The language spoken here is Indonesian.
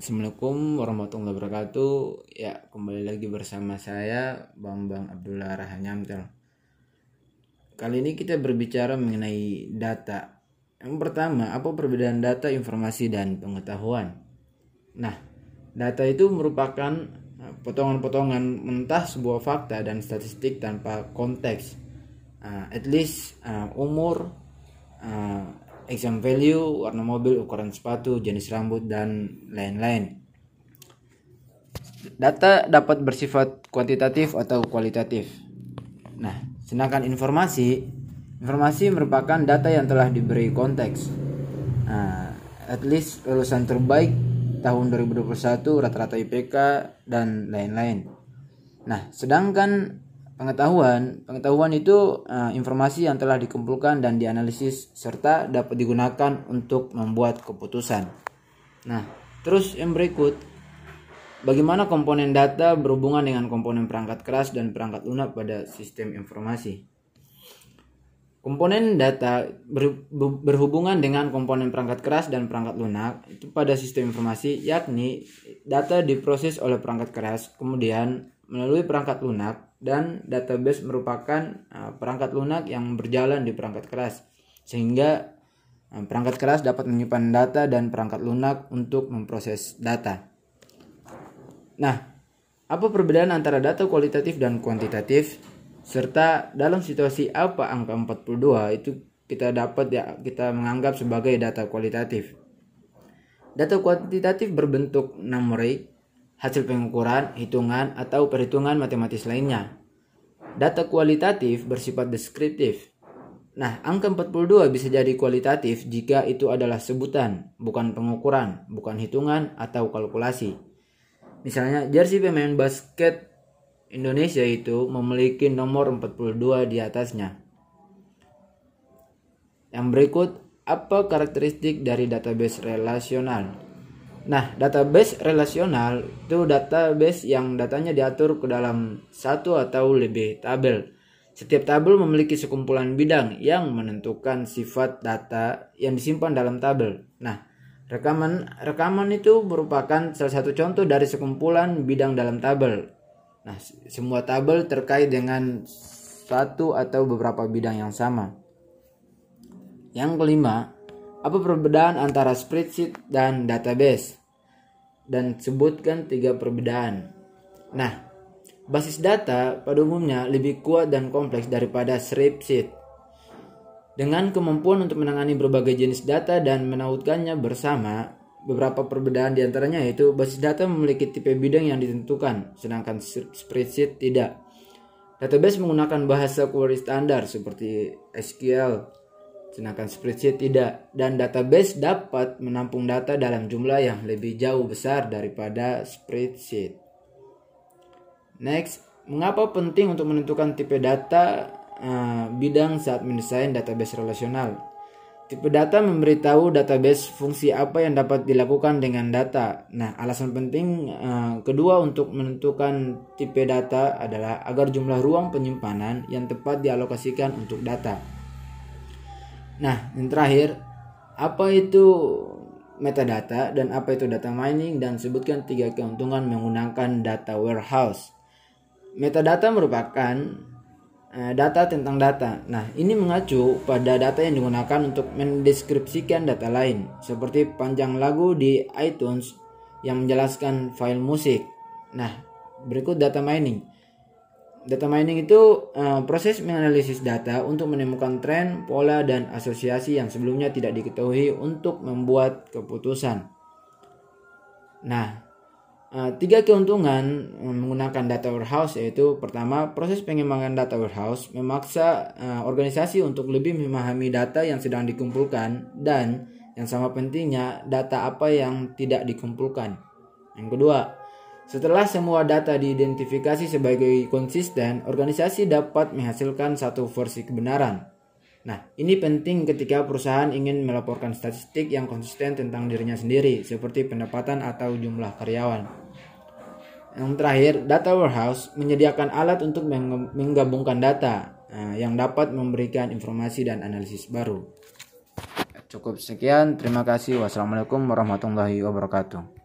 Assalamualaikum warahmatullahi wabarakatuh. Ya kembali lagi bersama saya Bambang Abdullah Rahanyamtel Kali ini kita berbicara mengenai data. Yang pertama apa perbedaan data, informasi, dan pengetahuan? Nah data itu merupakan uh, potongan-potongan mentah sebuah fakta dan statistik tanpa konteks. Uh, At least uh, umur, exam value, warna mobil, ukuran sepatu, jenis rambut, dan lain-lain. Data dapat bersifat kuantitatif atau kualitatif. Nah, sedangkan informasi, informasi merupakan data yang telah diberi konteks. Nah, at least lulusan terbaik tahun 2021, rata-rata IPK, dan lain-lain. Nah, sedangkan Pengetahuan, pengetahuan itu uh, informasi yang telah dikumpulkan dan dianalisis serta dapat digunakan untuk membuat keputusan. Nah, terus yang berikut, bagaimana komponen data berhubungan dengan komponen perangkat keras dan perangkat lunak pada sistem informasi? Komponen data ber, berhubungan dengan komponen perangkat keras dan perangkat lunak itu pada sistem informasi yakni data diproses oleh perangkat keras kemudian melalui perangkat lunak dan database merupakan uh, perangkat lunak yang berjalan di perangkat keras sehingga uh, perangkat keras dapat menyimpan data dan perangkat lunak untuk memproses data. Nah, apa perbedaan antara data kualitatif dan kuantitatif serta dalam situasi apa angka 42 itu kita dapat ya kita menganggap sebagai data kualitatif. Data kuantitatif berbentuk numerik hasil pengukuran, hitungan, atau perhitungan matematis lainnya. Data kualitatif bersifat deskriptif. Nah, angka 42 bisa jadi kualitatif jika itu adalah sebutan, bukan pengukuran, bukan hitungan atau kalkulasi. Misalnya, jersey pemain basket Indonesia itu memiliki nomor 42 di atasnya. Yang berikut, apa karakteristik dari database relasional? Nah, database relasional itu database yang datanya diatur ke dalam satu atau lebih tabel. Setiap tabel memiliki sekumpulan bidang yang menentukan sifat data yang disimpan dalam tabel. Nah, rekaman rekaman itu merupakan salah satu contoh dari sekumpulan bidang dalam tabel. Nah, semua tabel terkait dengan satu atau beberapa bidang yang sama. Yang kelima, apa perbedaan antara spreadsheet dan database? Dan sebutkan tiga perbedaan. Nah, basis data pada umumnya lebih kuat dan kompleks daripada spreadsheet. Dengan kemampuan untuk menangani berbagai jenis data dan menautkannya bersama, beberapa perbedaan di antaranya yaitu basis data memiliki tipe bidang yang ditentukan, sedangkan spreadsheet tidak. Database menggunakan bahasa query standar seperti SQL, sedangkan spreadsheet tidak dan database dapat menampung data dalam jumlah yang lebih jauh besar daripada spreadsheet. Next, mengapa penting untuk menentukan tipe data uh, bidang saat mendesain database relasional? Tipe data memberitahu database fungsi apa yang dapat dilakukan dengan data. Nah, alasan penting uh, kedua untuk menentukan tipe data adalah agar jumlah ruang penyimpanan yang tepat dialokasikan untuk data. Nah, yang terakhir, apa itu metadata dan apa itu data mining dan sebutkan tiga keuntungan menggunakan data warehouse. Metadata merupakan uh, data tentang data. Nah, ini mengacu pada data yang digunakan untuk mendeskripsikan data lain, seperti panjang lagu di iTunes yang menjelaskan file musik. Nah, berikut data mining. Data mining itu uh, proses menganalisis data untuk menemukan tren, pola, dan asosiasi yang sebelumnya tidak diketahui untuk membuat keputusan. Nah, uh, tiga keuntungan menggunakan data warehouse yaitu pertama, proses pengembangan data warehouse memaksa uh, organisasi untuk lebih memahami data yang sedang dikumpulkan dan yang sama pentingnya data apa yang tidak dikumpulkan. Yang kedua, setelah semua data diidentifikasi sebagai konsisten, organisasi dapat menghasilkan satu versi kebenaran. Nah, ini penting ketika perusahaan ingin melaporkan statistik yang konsisten tentang dirinya sendiri, seperti pendapatan atau jumlah karyawan. Yang terakhir, data warehouse menyediakan alat untuk menggabungkan data nah, yang dapat memberikan informasi dan analisis baru. Cukup sekian, terima kasih. Wassalamualaikum warahmatullahi wabarakatuh.